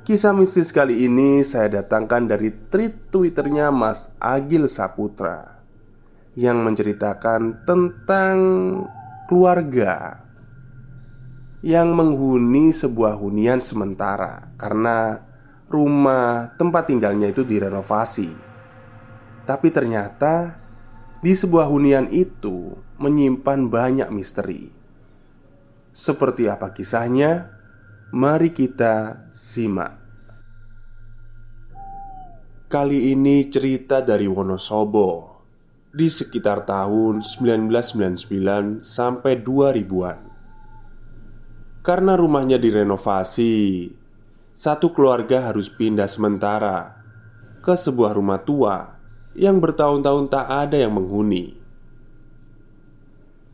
Kisah mistis kali ini saya datangkan dari tweet twitternya Mas Agil Saputra Yang menceritakan tentang keluarga Yang menghuni sebuah hunian sementara Karena rumah tempat tinggalnya itu direnovasi Tapi ternyata di sebuah hunian itu menyimpan banyak misteri Seperti apa kisahnya? Mari kita simak. Kali ini cerita dari Wonosobo. Di sekitar tahun 1999 sampai 2000-an Karena rumahnya direnovasi Satu keluarga harus pindah sementara Ke sebuah rumah tua Yang bertahun-tahun tak ada yang menghuni.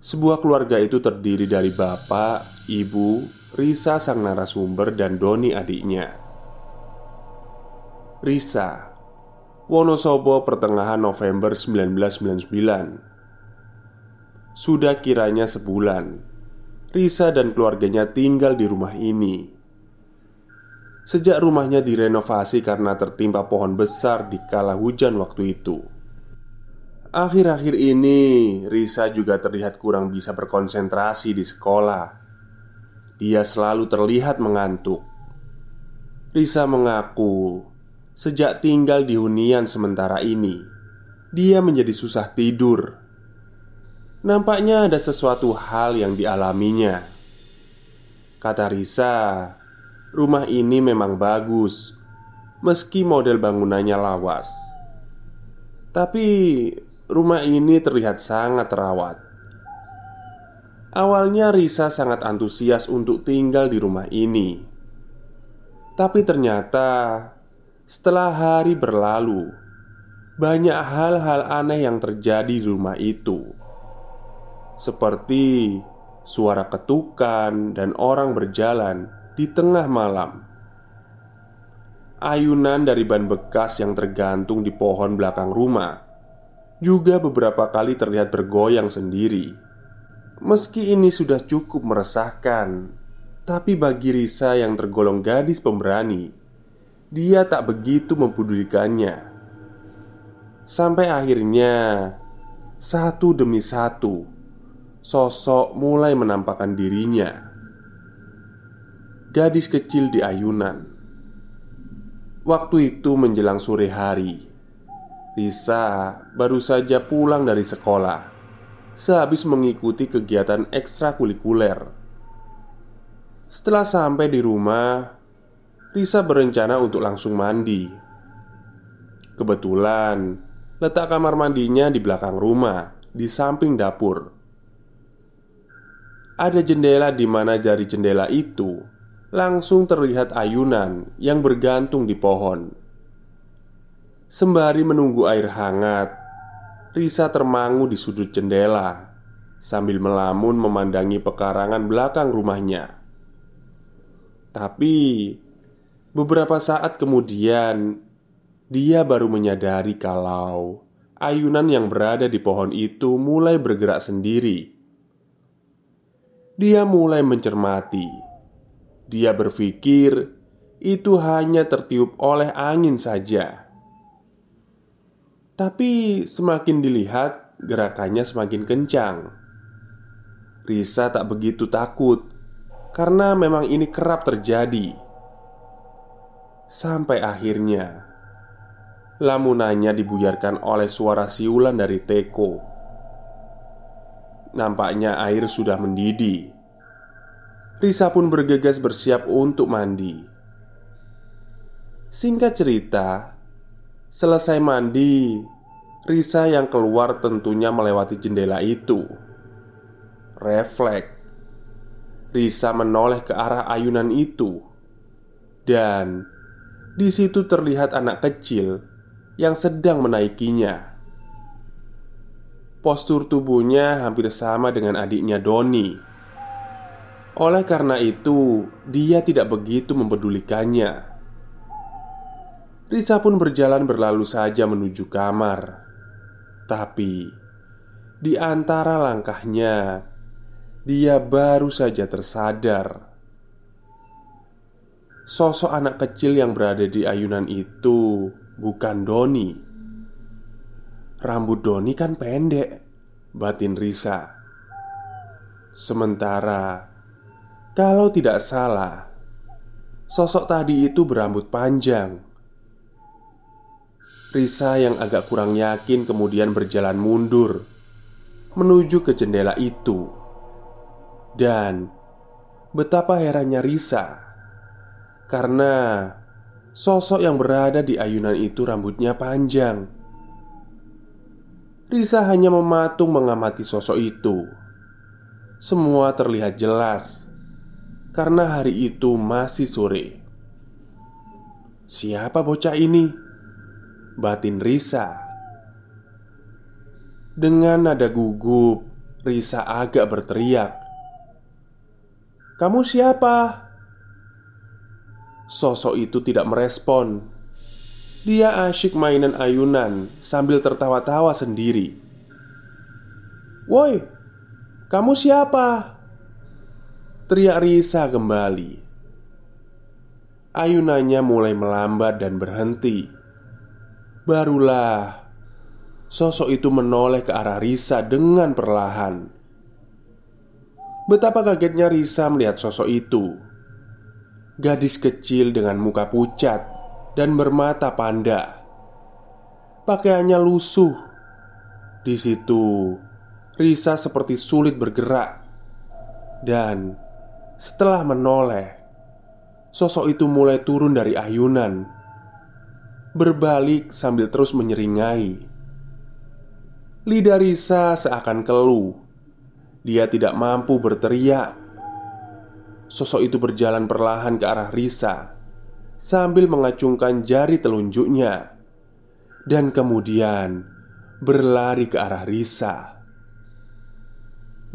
Sebuah keluarga itu terdiri dari bapak, ibu, Risa sang narasumber dan Doni adiknya. Risa Wonosobo pertengahan November 1999 Sudah kiranya sebulan Risa dan keluarganya tinggal di rumah ini. Sejak rumahnya direnovasi karena tertimpa pohon besar di kala hujan waktu itu. Akhir-akhir ini Risa juga terlihat kurang bisa berkonsentrasi di sekolah Dia selalu terlihat mengantuk Risa mengaku Sejak tinggal di hunian sementara ini, dia menjadi susah tidur. Nampaknya ada sesuatu hal yang dialaminya. Kata Risa, rumah ini memang bagus, meski model bangunannya lawas. Tapi rumah ini terlihat sangat terawat. Awalnya Risa sangat antusias untuk tinggal di rumah ini. Tapi ternyata setelah hari berlalu, banyak hal-hal aneh yang terjadi di rumah itu, seperti suara ketukan dan orang berjalan di tengah malam. Ayunan dari ban bekas yang tergantung di pohon belakang rumah juga beberapa kali terlihat bergoyang sendiri. Meski ini sudah cukup meresahkan, tapi bagi Risa yang tergolong gadis pemberani, dia tak begitu mempedulikannya. Sampai akhirnya, satu demi satu, sosok mulai menampakkan dirinya. Gadis kecil di ayunan. Waktu itu menjelang sore hari. Risa baru saja pulang dari sekolah sehabis mengikuti kegiatan ekstrakurikuler. Setelah sampai di rumah, Risa berencana untuk langsung mandi. Kebetulan, letak kamar mandinya di belakang rumah, di samping dapur. Ada jendela di mana dari jendela itu langsung terlihat ayunan yang bergantung di pohon. Sembari menunggu air hangat, Risa termangu di sudut jendela sambil melamun memandangi pekarangan belakang rumahnya. Tapi beberapa saat kemudian dia baru menyadari kalau ayunan yang berada di pohon itu mulai bergerak sendiri. Dia mulai mencermati. Dia berpikir itu hanya tertiup oleh angin saja. Tapi semakin dilihat, gerakannya semakin kencang. Risa tak begitu takut karena memang ini kerap terjadi. Sampai akhirnya lamunannya dibuyarkan oleh suara siulan dari teko. Nampaknya air sudah mendidih. Risa pun bergegas bersiap untuk mandi. Singkat cerita, selesai mandi, Risa yang keluar tentunya melewati jendela itu refleks. Risa menoleh ke arah ayunan itu, dan di situ terlihat anak kecil yang sedang menaikinya. Postur tubuhnya hampir sama dengan adiknya Doni. Oleh karena itu, dia tidak begitu mempedulikannya. Risa pun berjalan berlalu saja menuju kamar, tapi di antara langkahnya dia baru saja tersadar. Sosok anak kecil yang berada di ayunan itu bukan Doni. Rambut Doni kan pendek Batin Risa. Sementara Kalau tidak salah Sosok tadi itu berambut panjang Risa yang agak kurang yakin kemudian berjalan mundur Menuju ke jendela itu. Dan betapa herannya Risa Karena Sosok yang berada di ayunan itu rambutnya panjang. Risa hanya mematung mengamati sosok itu. Semua terlihat jelas Karena hari itu masih sore. Siapa bocah ini? Batin Risa Dengan nada gugup Risa agak berteriak kamu siapa? Sosok itu tidak merespon. Dia asyik mainan ayunan sambil tertawa-tawa sendiri. "Woi, kamu siapa?" teriak Risa kembali. Ayunannya mulai melambat dan berhenti. Barulah sosok itu menoleh ke arah Risa dengan perlahan. Betapa kagetnya Risa melihat sosok itu. Gadis kecil dengan muka pucat dan bermata panda. Pakaiannya lusuh. Di situ Risa seperti sulit bergerak. Dan setelah menoleh Sosok itu mulai turun dari ayunan Berbalik sambil terus menyeringai. Lidah Risa seakan keluh. Dia tidak mampu berteriak. Sosok itu berjalan perlahan ke arah Risa sambil mengacungkan jari telunjuknya, dan kemudian berlari ke arah Risa.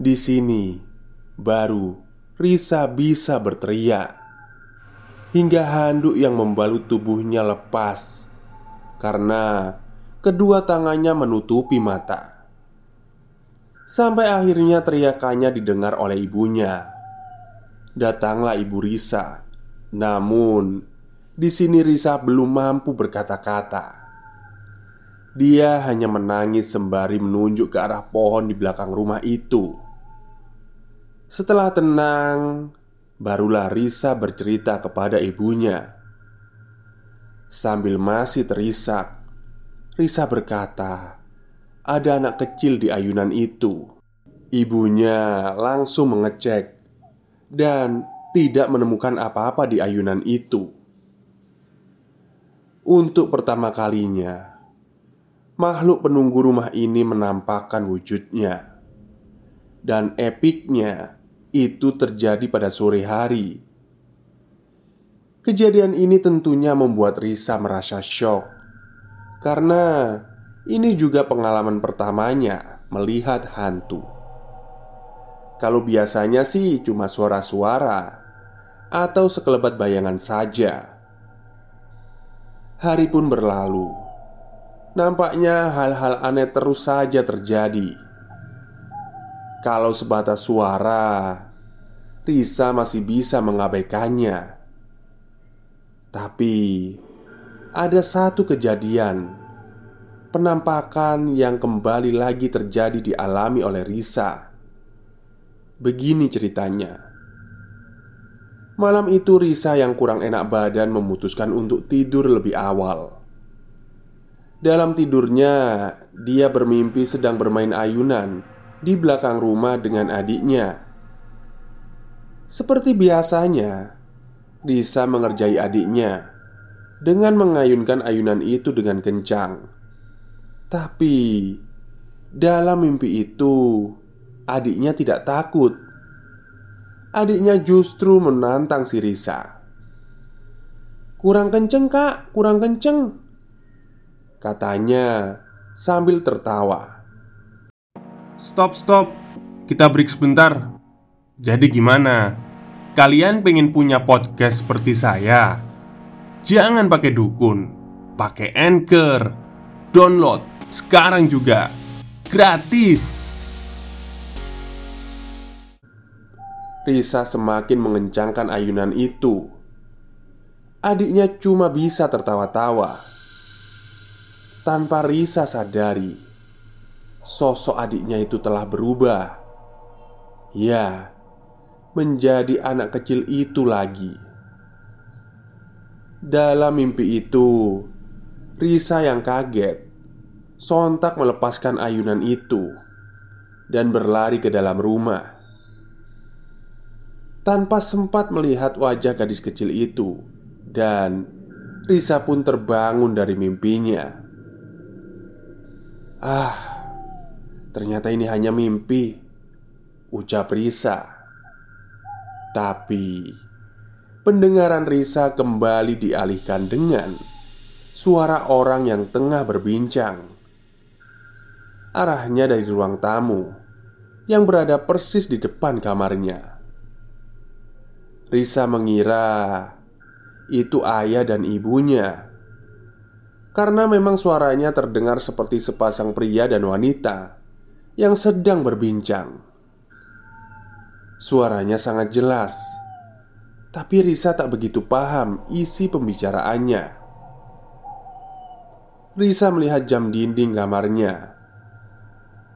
Di sini baru Risa bisa berteriak. Hingga handuk yang membalut tubuhnya lepas karena kedua tangannya menutupi mata. Sampai akhirnya teriakannya didengar oleh ibunya. Datanglah ibu Risa. Namun, di sini Risa belum mampu berkata-kata. Dia hanya menangis sembari menunjuk ke arah pohon di belakang rumah itu. Setelah tenang, barulah Risa bercerita kepada ibunya. Sambil masih terisak, Risa berkata, ada anak kecil di ayunan itu. Ibunya langsung mengecek dan tidak menemukan apa-apa di ayunan itu. Untuk pertama kalinya, makhluk penunggu rumah ini menampakkan wujudnya, dan epiknya itu terjadi pada sore hari. Kejadian ini tentunya membuat Risa merasa shock karena Ini juga pengalaman pertamanya melihat hantu. Kalau biasanya sih cuma suara-suara atau sekelebat bayangan saja. Hari pun berlalu. Nampaknya hal-hal aneh terus saja terjadi. Kalau sebatas suara, Risa masih bisa mengabaikannya. Tapi ada satu kejadian penampakan yang kembali lagi terjadi dialami oleh Risa. Begini ceritanya. Malam itu Risa yang kurang enak badan memutuskan untuk tidur lebih awal. Dalam tidurnya, dia bermimpi sedang bermain ayunan di belakang rumah dengan adiknya. Seperti biasanya, Risa mengerjai adiknya dengan mengayunkan ayunan itu dengan kencang. Tapi dalam mimpi itu, adiknya tidak takut. Adiknya justru menantang si Risa. "Kurang kenceng, Kak, kurang kenceng," katanya sambil tertawa. Stop, stop, kita break sebentar. Jadi, gimana? Kalian pengen punya podcast seperti saya? Jangan pakai dukun, pakai anchor, download sekarang juga gratis. Risa semakin mengencangkan ayunan itu. Adiknya cuma bisa tertawa-tawa. Tanpa Risa sadari, sosok adiknya itu telah berubah. Ya, menjadi anak kecil itu lagi. Dalam mimpi itu, Risa yang kaget sontak melepaskan ayunan itu dan berlari ke dalam rumah. Tanpa sempat melihat wajah gadis kecil itu, dan Risa pun terbangun dari mimpinya. Ah, ternyata ini hanya mimpi, ucap Risa. Tapi pendengaran Risa kembali dialihkan dengan suara orang yang tengah berbincang. Arahnya dari ruang tamu yang berada persis di depan kamarnya. Risa mengira itu ayah dan ibunya karena memang suaranya terdengar seperti sepasang pria dan wanita yang sedang berbincang. Suaranya sangat jelas, tapi Risa tak begitu paham isi pembicaraannya. Risa melihat jam dinding kamarnya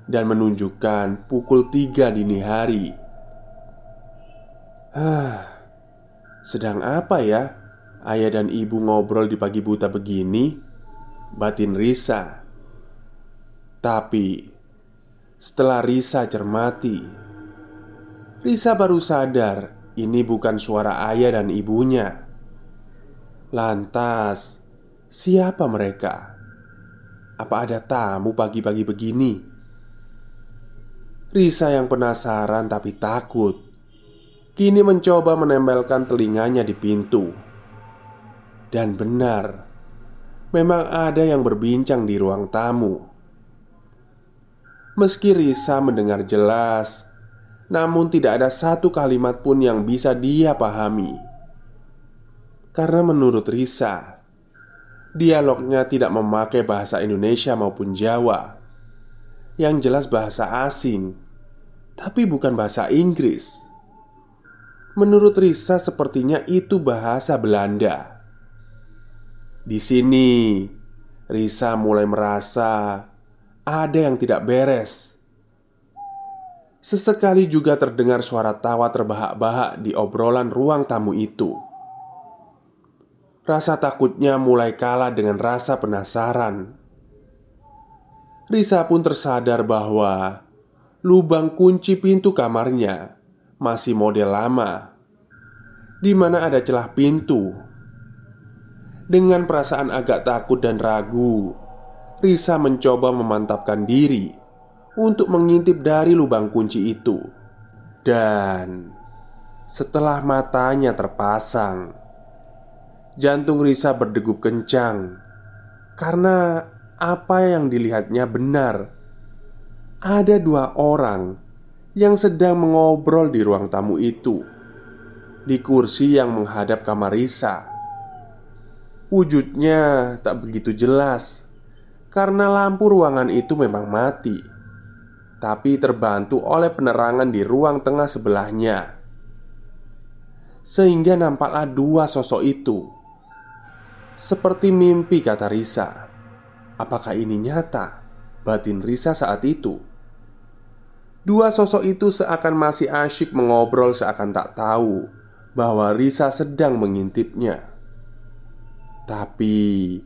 dan menunjukkan pukul tiga dini hari. Hah, sedang apa ya ayah dan ibu ngobrol di pagi buta begini? Batin Risa. Tapi setelah Risa cermati, Risa baru sadar ini bukan suara ayah dan ibunya. Lantas, siapa mereka? Apa ada tamu pagi-pagi begini? Risa yang penasaran tapi takut Kini mencoba menempelkan telinganya di pintu Dan benar Memang ada yang berbincang di ruang tamu Meski Risa mendengar jelas Namun tidak ada satu kalimat pun yang bisa dia pahami Karena menurut Risa Dialognya tidak memakai bahasa Indonesia maupun Jawa Yang jelas bahasa asing tapi bukan bahasa Inggris. Menurut Risa, sepertinya itu bahasa Belanda. Di sini, Risa mulai merasa ada yang tidak beres. Sesekali juga terdengar suara tawa terbahak-bahak di obrolan ruang tamu itu. Rasa takutnya mulai kalah dengan rasa penasaran. Risa pun tersadar bahwa lubang kunci pintu kamarnya masih model lama, di mana ada celah pintu. Dengan perasaan agak takut dan ragu, Risa mencoba memantapkan diri untuk mengintip dari lubang kunci itu, dan setelah matanya terpasang, jantung Risa berdegup kencang karena apa yang dilihatnya benar. Ada dua orang yang sedang mengobrol di ruang tamu itu, di kursi yang menghadap kamar Risa. Wujudnya tak begitu jelas karena lampu ruangan itu memang mati, tapi terbantu oleh penerangan di ruang tengah sebelahnya, sehingga nampaklah dua sosok itu seperti mimpi, kata Risa. Apakah ini nyata? Batin Risa saat itu. Dua sosok itu seakan masih asyik mengobrol, seakan tak tahu bahwa Risa sedang mengintipnya. Tapi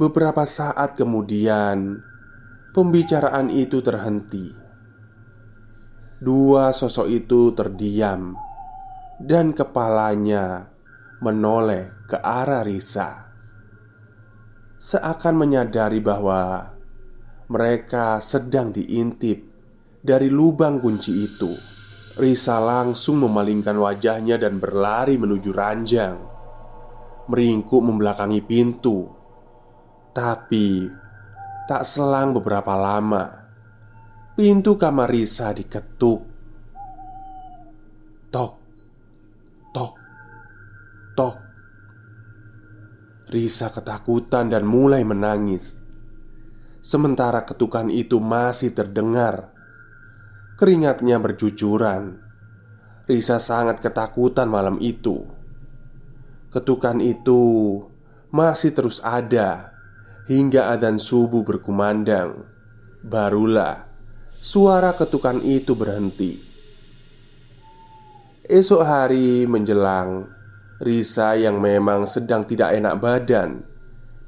beberapa saat kemudian, pembicaraan itu terhenti. Dua sosok itu terdiam, dan kepalanya menoleh ke arah Risa, seakan menyadari bahwa mereka sedang diintip dari lubang kunci itu. Risa langsung memalingkan wajahnya dan berlari menuju ranjang, meringkuk membelakangi pintu. Tapi tak selang beberapa lama, pintu kamar Risa diketuk. Tok, tok, Tok. Risa ketakutan dan mulai menangis. Sementara ketukan itu masih terdengar. Keringatnya bercucuran Risa sangat ketakutan malam itu. Ketukan itu masih terus ada Hingga adzan subuh berkumandang Barulah suara ketukan itu berhenti. Esok hari menjelang Risa yang memang sedang tidak enak badan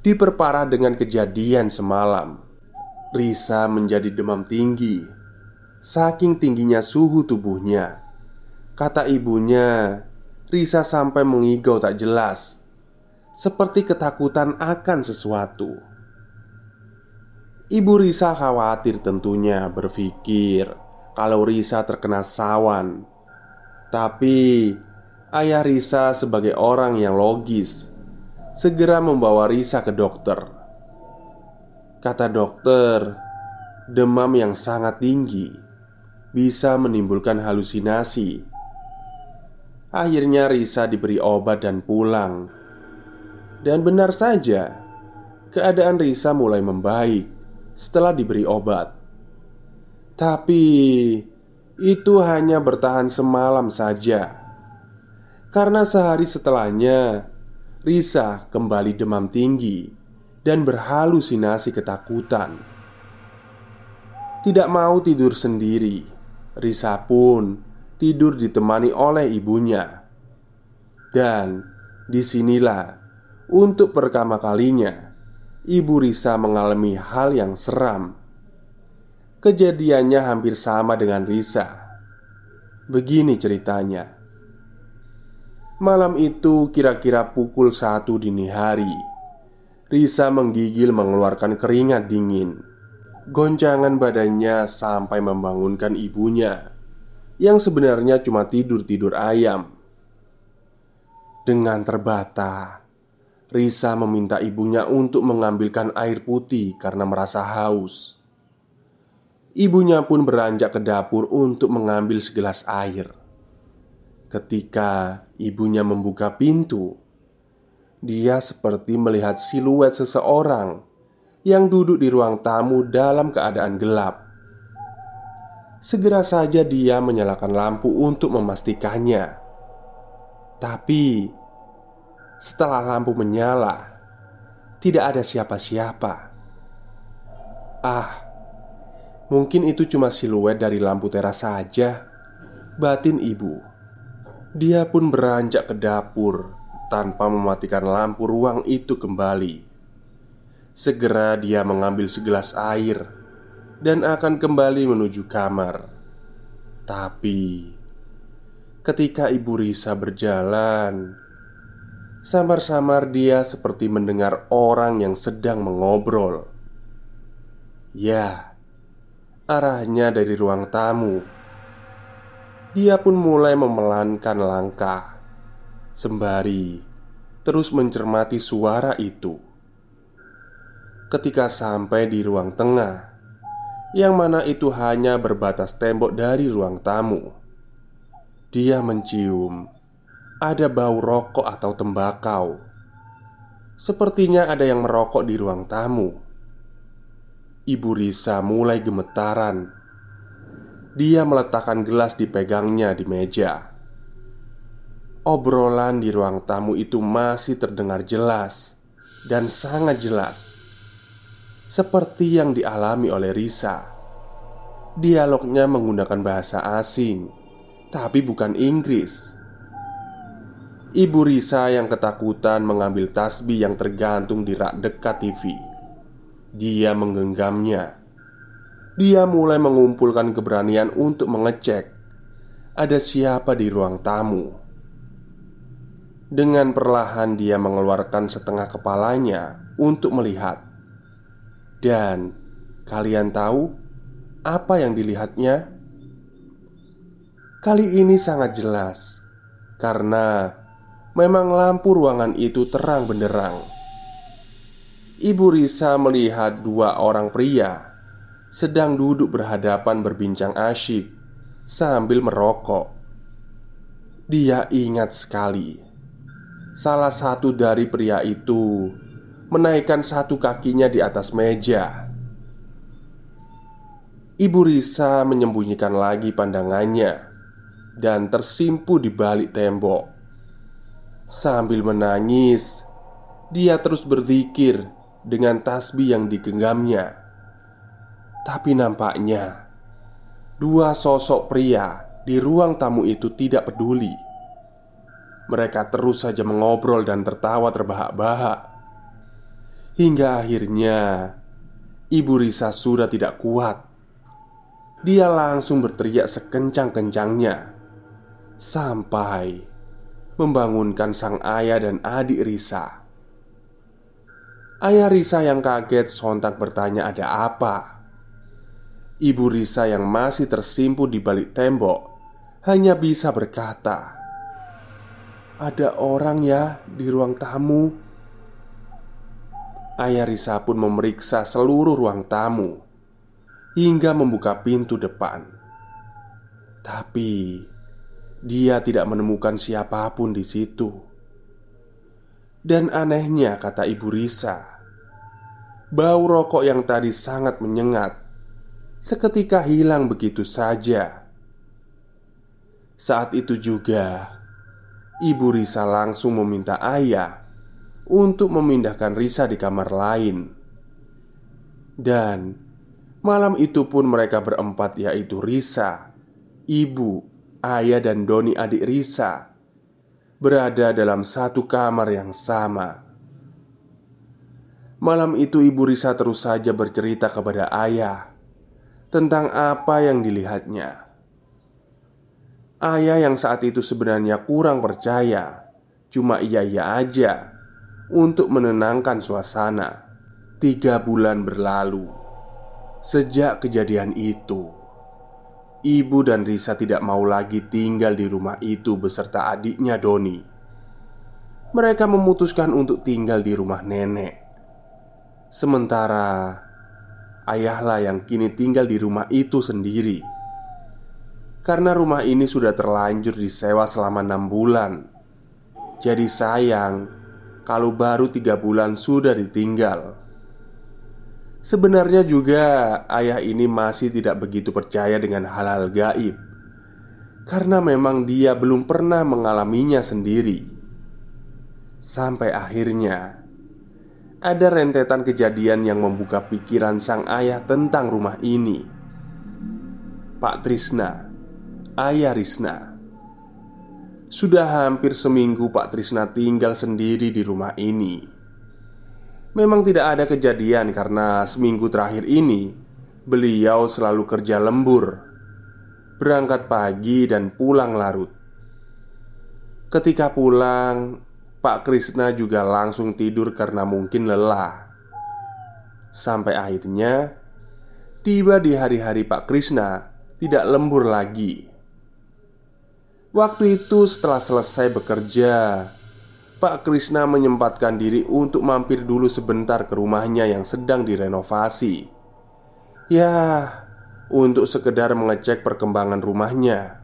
Diperparah dengan kejadian semalam. Risa menjadi demam tinggi Saking tingginya suhu tubuhnya. Kata ibunya Risa sampai mengigau tak jelas Seperti ketakutan akan sesuatu Ibu Risa khawatir tentunya berpikir Kalau Risa terkena sawan. Tapi Ayah Risa sebagai orang yang logis Segera membawa Risa ke dokter. Kata dokter Demam yang sangat tinggi Bisa menimbulkan halusinasi. Akhirnya Risa diberi obat dan pulang. Dan benar saja Keadaan Risa mulai membaik Setelah diberi obat Tapi Itu hanya bertahan semalam saja karena sehari setelahnya Risa kembali demam tinggi dan berhalusinasi ketakutan. Tidak mau tidur sendiri, Risa pun tidur ditemani oleh ibunya. Dan di sinilah untuk pertama kalinya Ibu Risa mengalami hal yang seram. Kejadiannya hampir sama dengan Risa. Begini ceritanya. Malam itu kira-kira pukul satu dini hari Risa menggigil mengeluarkan keringat dingin Goncangan badannya sampai membangunkan ibunya Yang sebenarnya cuma tidur-tidur ayam Dengan terbata Risa meminta ibunya untuk mengambilkan air putih karena merasa haus Ibunya pun beranjak ke dapur untuk mengambil segelas air Ketika ibunya membuka pintu, dia seperti melihat siluet seseorang yang duduk di ruang tamu dalam keadaan gelap. Segera saja dia menyalakan lampu untuk memastikannya. Tapi setelah lampu menyala, tidak ada siapa-siapa. Ah, mungkin itu cuma siluet dari lampu teras saja. Batin ibu. Dia pun beranjak ke dapur tanpa mematikan lampu ruang itu kembali. Segera dia mengambil segelas air dan akan kembali menuju kamar. Tapi ketika ibu Risa berjalan, samar-samar dia seperti mendengar orang yang sedang mengobrol. Ya, arahnya dari ruang tamu dia pun mulai memelankan langkah Sembari terus mencermati suara itu ketika sampai di ruang tengah, yang mana itu hanya berbatas tembok dari ruang tamu. Dia mencium ada bau rokok atau tembakau. Sepertinya ada yang merokok di ruang tamu. Ibu Risa mulai gemetaran. Dia meletakkan gelas dipegangnya di meja. Obrolan di ruang tamu itu masih terdengar jelas dan sangat jelas, seperti yang dialami oleh Risa. Dialognya menggunakan bahasa asing, tapi bukan Inggris. Ibu Risa yang ketakutan mengambil tasbih yang tergantung di rak dekat TV. Dia menggenggamnya. Dia mulai mengumpulkan keberanian untuk mengecek ada siapa di ruang tamu. Dengan perlahan dia mengeluarkan setengah kepalanya untuk melihat Dan kalian tahu apa yang dilihatnya? Kali ini sangat jelas Karena memang lampu ruangan itu terang benderang Ibu Risa melihat dua orang pria Sedang duduk berhadapan berbincang asyik Sambil merokok Dia ingat sekali Salah satu dari pria itu menaikkan satu kakinya di atas meja. Ibu Risa menyembunyikan lagi pandangannya dan tersimpu di balik tembok. Sambil menangis, dia terus berzikir dengan tasbih yang digenggamnya. Tapi nampaknya dua sosok pria di ruang tamu itu tidak peduli. Mereka terus saja mengobrol dan tertawa terbahak-bahak. Hingga akhirnya Ibu Risa sudah tidak kuat. Dia langsung berteriak sekencang-kencangnya. Sampai Membangunkan sang ayah dan adik Risa Ayah Risa yang kaget sontak bertanya ada apa Ibu Risa yang masih tersimpu di balik tembok Hanya bisa berkata ada orang ya di ruang tamu. Ayah Risa pun memeriksa seluruh ruang tamu hingga membuka pintu depan. Tapi dia tidak menemukan siapa pun di situ. Dan anehnya, kata ibu Risa, bau rokok yang tadi sangat menyengat seketika hilang begitu saja. Saat itu juga Ibu Risa langsung meminta ayah untuk memindahkan Risa di kamar lain. Dan malam itu pun mereka berempat yaitu Risa, ibu, ayah dan Doni adik Risa berada dalam satu kamar yang sama. Malam itu ibu Risa terus saja bercerita kepada ayah tentang apa yang dilihatnya. Ayah yang saat itu sebenarnya kurang percaya Cuma iya-iya aja Untuk menenangkan suasana Tiga bulan berlalu Sejak kejadian itu Ibu dan Risa tidak mau lagi tinggal di rumah itu beserta adiknya Doni. Mereka memutuskan untuk tinggal di rumah nenek. Sementara Ayahlah yang kini tinggal di rumah itu sendiri. Karena rumah ini sudah terlanjur disewa selama enam bulan. Jadi sayang Kalau baru tiga bulan sudah ditinggal Sebenarnya juga ayah ini masih tidak begitu percaya dengan hal-hal gaib Karena memang dia belum pernah mengalaminya sendiri Sampai akhirnya Ada rentetan kejadian yang membuka pikiran sang ayah tentang rumah ini Pak Trisna ayah Risna. Sudah hampir seminggu Pak Trisna tinggal sendiri di rumah ini. Memang tidak ada kejadian karena seminggu terakhir ini beliau selalu kerja lembur, berangkat pagi dan pulang larut. Ketika pulang, Pak Krisna juga langsung tidur karena mungkin lelah. Sampai akhirnya tiba di hari-hari Pak Krisna tidak lembur lagi. Waktu itu setelah selesai bekerja Pak Krisna menyempatkan diri untuk mampir dulu sebentar ke rumahnya yang sedang direnovasi. Ya, untuk sekedar mengecek perkembangan rumahnya.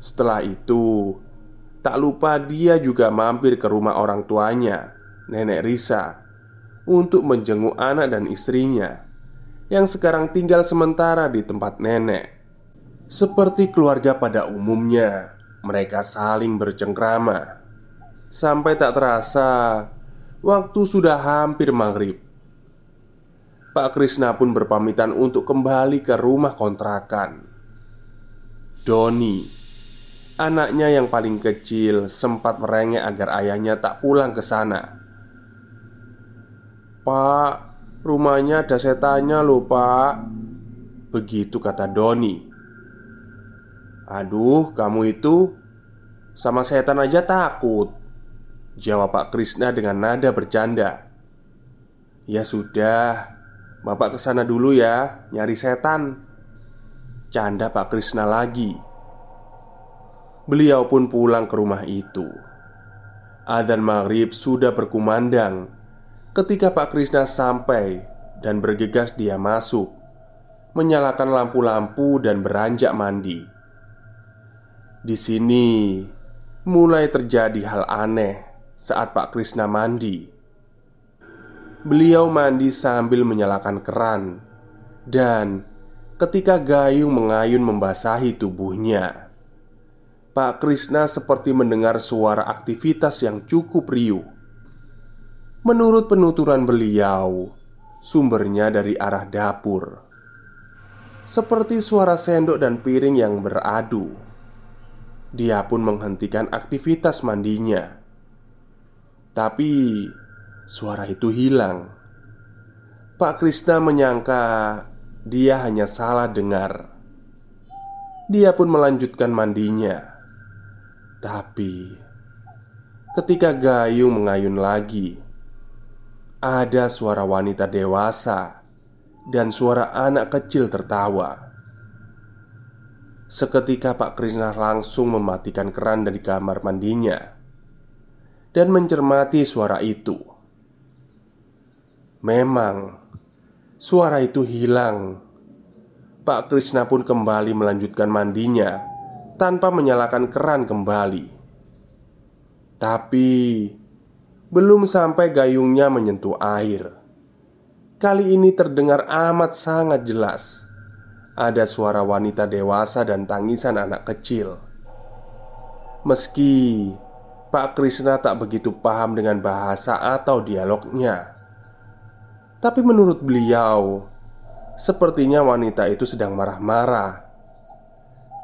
Setelah itu, tak lupa dia juga mampir ke rumah orang tuanya, Nenek Risa, untuk menjenguk anak dan istrinya yang sekarang tinggal sementara di tempat nenek. Seperti keluarga pada umumnya, mereka saling bercengkrama sampai tak terasa waktu sudah hampir maghrib. Pak Krisna pun berpamitan untuk kembali ke rumah kontrakan. Doni, anaknya yang paling kecil, sempat merengek agar ayahnya tak pulang ke sana. Pak, rumahnya ada setannya loh pak Begitu kata Doni Aduh, kamu itu sama setan aja takut Jawab Pak Krisna dengan nada bercanda. Ya sudah Bapak ke sana dulu ya Nyari setan. Canda Pak Krisna lagi. Beliau pun pulang ke rumah itu. Adzan maghrib sudah berkumandang. Ketika Pak Krisna sampai dan bergegas dia masuk Menyalakan lampu-lampu dan beranjak mandi. Di sini mulai terjadi hal aneh saat Pak Krisna mandi. Beliau mandi sambil menyalakan keran. Dan ketika gayung mengayun membasahi tubuhnya Pak Krisna seperti mendengar suara aktivitas yang cukup riuh. Menurut penuturan beliau, sumbernya dari arah dapur, seperti suara sendok dan piring yang beradu. Dia pun menghentikan aktivitas mandinya, tapi suara itu hilang. Pak Krishna menyangka dia hanya salah dengar. Dia pun melanjutkan mandinya, tapi ketika gayung mengayun lagi ada suara wanita dewasa dan suara anak kecil tertawa. Seketika Pak Krishna langsung mematikan keran dari kamar mandinya dan mencermati suara itu. Memang suara itu hilang. Pak Krishna pun kembali melanjutkan mandinya tanpa menyalakan keran kembali. Tapi belum sampai gayungnya menyentuh air Kali ini terdengar amat sangat jelas Ada suara wanita dewasa dan tangisan anak kecil Meski Pak Krishna tak begitu paham dengan bahasa atau dialognya. Tapi menurut beliau Sepertinya wanita itu sedang marah-marah.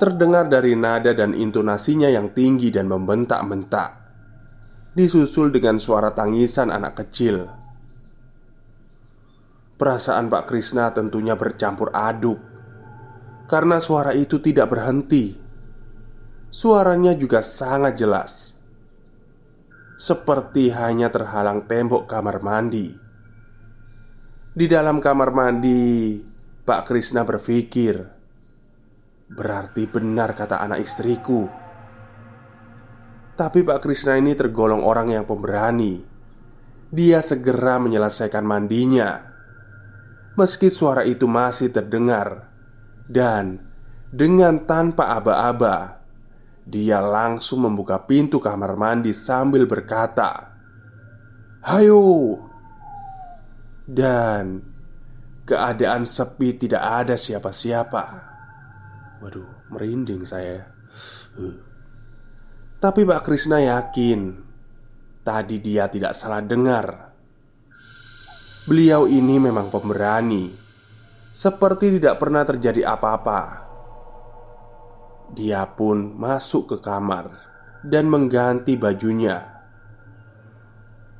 Terdengar dari nada dan intonasinya yang tinggi dan membentak-bentak. Disusul dengan suara tangisan anak kecil. Perasaan Pak Krisna tentunya bercampur aduk. Karena suara itu tidak berhenti. Suaranya juga sangat jelas, seperti hanya terhalang tembok kamar mandi. Di dalam kamar mandi, Pak Krisna berpikir, "Berarti benar kata anak istriku." Tapi Pak Krishna ini tergolong orang yang pemberani Dia segera menyelesaikan mandinya Meski suara itu masih terdengar Dan dengan tanpa aba-aba Dia langsung membuka pintu kamar mandi sambil berkata Hayo! Dan Keadaan sepi tidak ada siapa-siapa. Waduh, merinding saya. Uh. Tapi Pak Krisna yakin Tadi dia tidak salah dengar. Beliau ini memang pemberani. Seperti tidak pernah terjadi apa-apa Dia pun masuk ke kamar Dan mengganti bajunya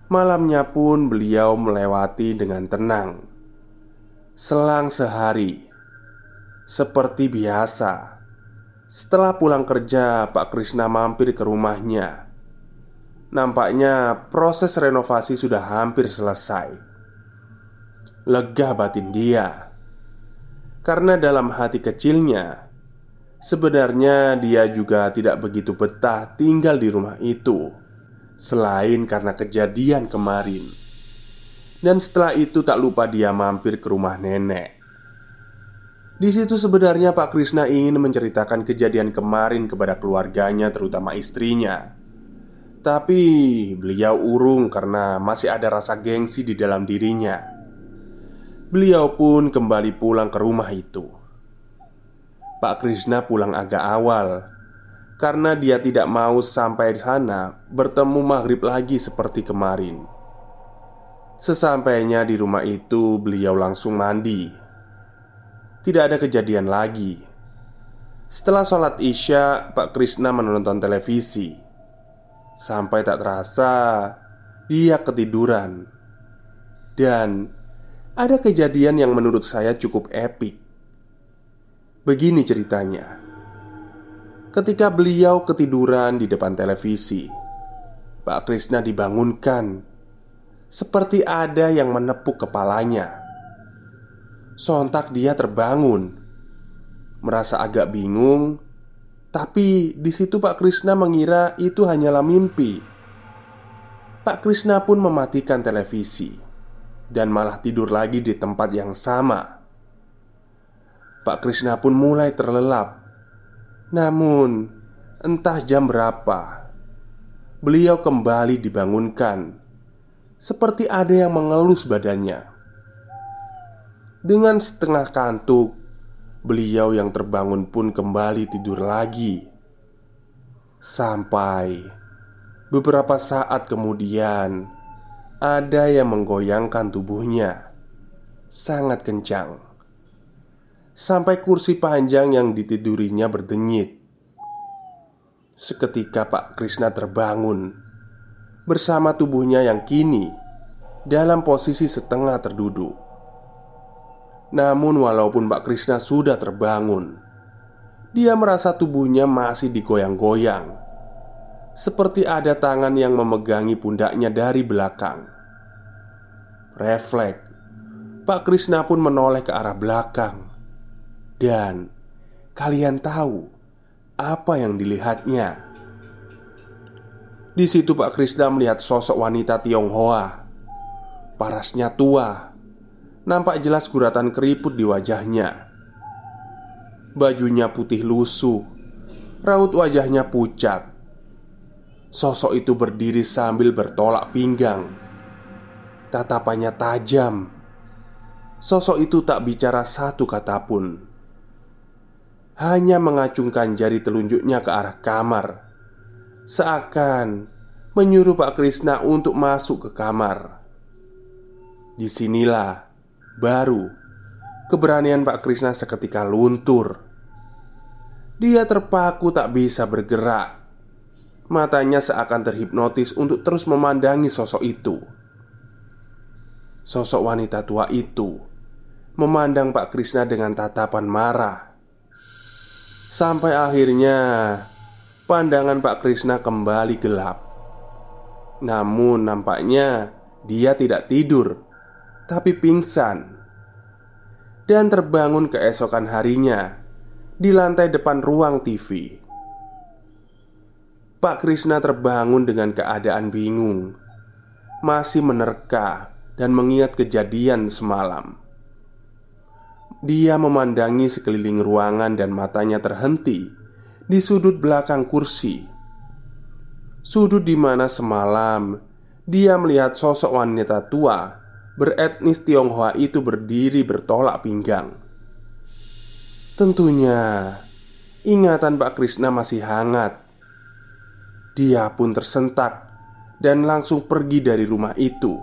Malamnya pun beliau melewati dengan tenang Selang sehari Seperti biasa setelah pulang kerja, Pak Krisna mampir ke rumahnya. Nampaknya proses renovasi sudah hampir selesai. Lega batin dia karena dalam hati kecilnya sebenarnya dia juga tidak begitu betah tinggal di rumah itu. selain karena kejadian kemarin. Dan setelah itu tak lupa dia mampir ke rumah nenek. Di situ sebenarnya Pak Krisna ingin menceritakan kejadian kemarin kepada keluarganya terutama istrinya. Tapi beliau urung karena masih ada rasa gengsi di dalam dirinya. Beliau pun kembali pulang ke rumah itu. Pak Krisna pulang agak awal karena dia tidak mau sampai sana bertemu maghrib lagi seperti kemarin. Sesampainya di rumah itu, beliau langsung mandi. Tidak ada kejadian lagi. Setelah sholat Isya, Pak Krisna menonton televisi. Sampai tak terasa, dia ketiduran. Dan ada kejadian yang menurut saya cukup epik. Begini ceritanya. Ketika beliau ketiduran di depan televisi, Pak Krisna dibangunkan seperti ada yang menepuk kepalanya. Sontak dia terbangun, merasa agak bingung, tapi di situ Pak Krisna mengira itu hanyalah mimpi. Pak Krisna pun mematikan televisi dan malah tidur lagi di tempat yang sama. Pak Krisna pun mulai terlelap. Namun, entah jam berapa, beliau kembali dibangunkan seperti ada yang mengelus badannya. Dengan setengah kantuk, beliau yang terbangun pun kembali tidur lagi. Sampai beberapa saat kemudian, ada yang menggoyangkan tubuhnya sangat kencang sampai kursi panjang yang ditidurinya berdenyit. Seketika Pak Krisna terbangun bersama tubuhnya yang kini dalam posisi setengah terduduk. Namun, walaupun Pak Krisna sudah terbangun, dia merasa tubuhnya masih digoyang-goyang, seperti ada tangan yang memegangi pundaknya dari belakang. Refleks, Pak Krisna pun menoleh ke arah belakang, dan kalian tahu apa yang dilihatnya. Di situ Pak Krisna melihat sosok wanita Tionghoa. Parasnya tua. Nampak jelas guratan keriput di wajahnya. Bajunya putih lusuh. Raut wajahnya pucat. Sosok itu berdiri sambil bertolak pinggang. Tatapannya tajam. Sosok itu tak bicara satu kata pun Hanya mengacungkan jari telunjuknya ke arah kamar Seakan menyuruh Pak Krisna untuk masuk ke kamar. Di sinilah baru keberanian Pak Krisna seketika luntur. Dia terpaku tak bisa bergerak. Matanya seakan terhipnotis untuk terus memandangi sosok itu. Sosok wanita tua itu memandang Pak Krisna dengan tatapan marah. Sampai akhirnya Pandangan Pak Krisna kembali gelap. Namun, nampaknya dia tidak tidur, tapi pingsan dan terbangun keesokan harinya di lantai depan ruang TV. Pak Krisna terbangun dengan keadaan bingung, masih menerka dan mengingat kejadian semalam. Dia memandangi sekeliling ruangan dan matanya terhenti di sudut belakang kursi. Sudut di mana semalam dia melihat sosok wanita tua beretnis Tionghoa itu berdiri bertolak pinggang. Tentunya ingatan Pak Krisna masih hangat. Dia pun tersentak dan langsung pergi dari rumah itu.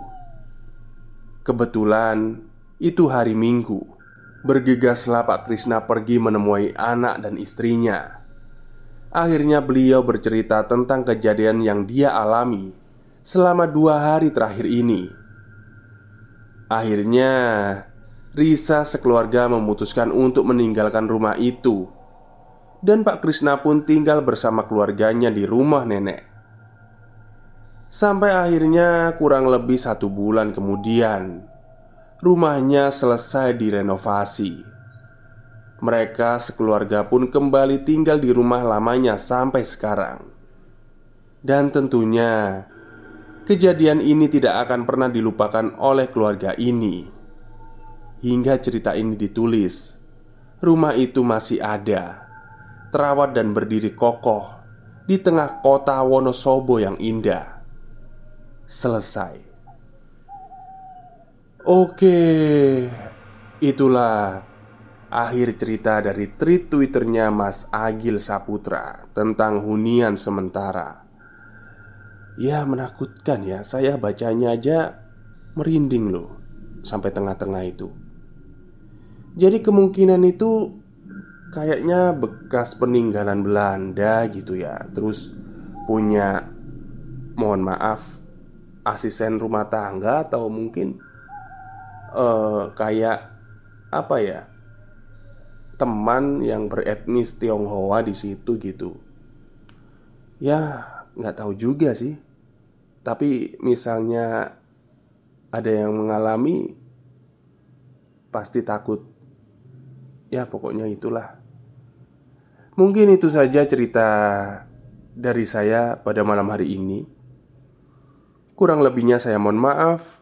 Kebetulan itu hari Minggu. Bergegaslah Pak Krisna pergi menemui anak dan istrinya. Akhirnya beliau bercerita tentang kejadian yang dia alami selama dua hari terakhir ini. Akhirnya, Risa sekeluarga memutuskan untuk meninggalkan rumah itu, dan Pak Krisna pun tinggal bersama keluarganya di rumah nenek. Sampai akhirnya, kurang lebih satu bulan kemudian, rumahnya selesai direnovasi. Mereka sekeluarga pun kembali tinggal di rumah lamanya sampai sekarang. Dan tentunya Kejadian ini tidak akan pernah dilupakan oleh keluarga ini Hingga cerita ini ditulis Rumah itu masih ada Terawat dan berdiri kokoh Di tengah kota Wonosobo yang indah Selesai Oke Itulah akhir cerita dari tweet twitternya Mas Agil Saputra Tentang hunian sementara. Ya menakutkan ya Saya bacanya aja merinding loh Sampai tengah-tengah itu. Jadi kemungkinan itu Kayaknya bekas peninggalan Belanda gitu ya Terus punya Mohon maaf Asisten rumah tangga atau mungkin uh, Kayak Apa ya Teman yang beretnis Tionghoa di situ gitu. Ya nggak tahu juga sih. Tapi misalnya ada yang mengalami Pasti takut. Ya pokoknya itulah. Mungkin itu saja cerita dari saya pada malam hari ini. Kurang lebihnya saya mohon maaf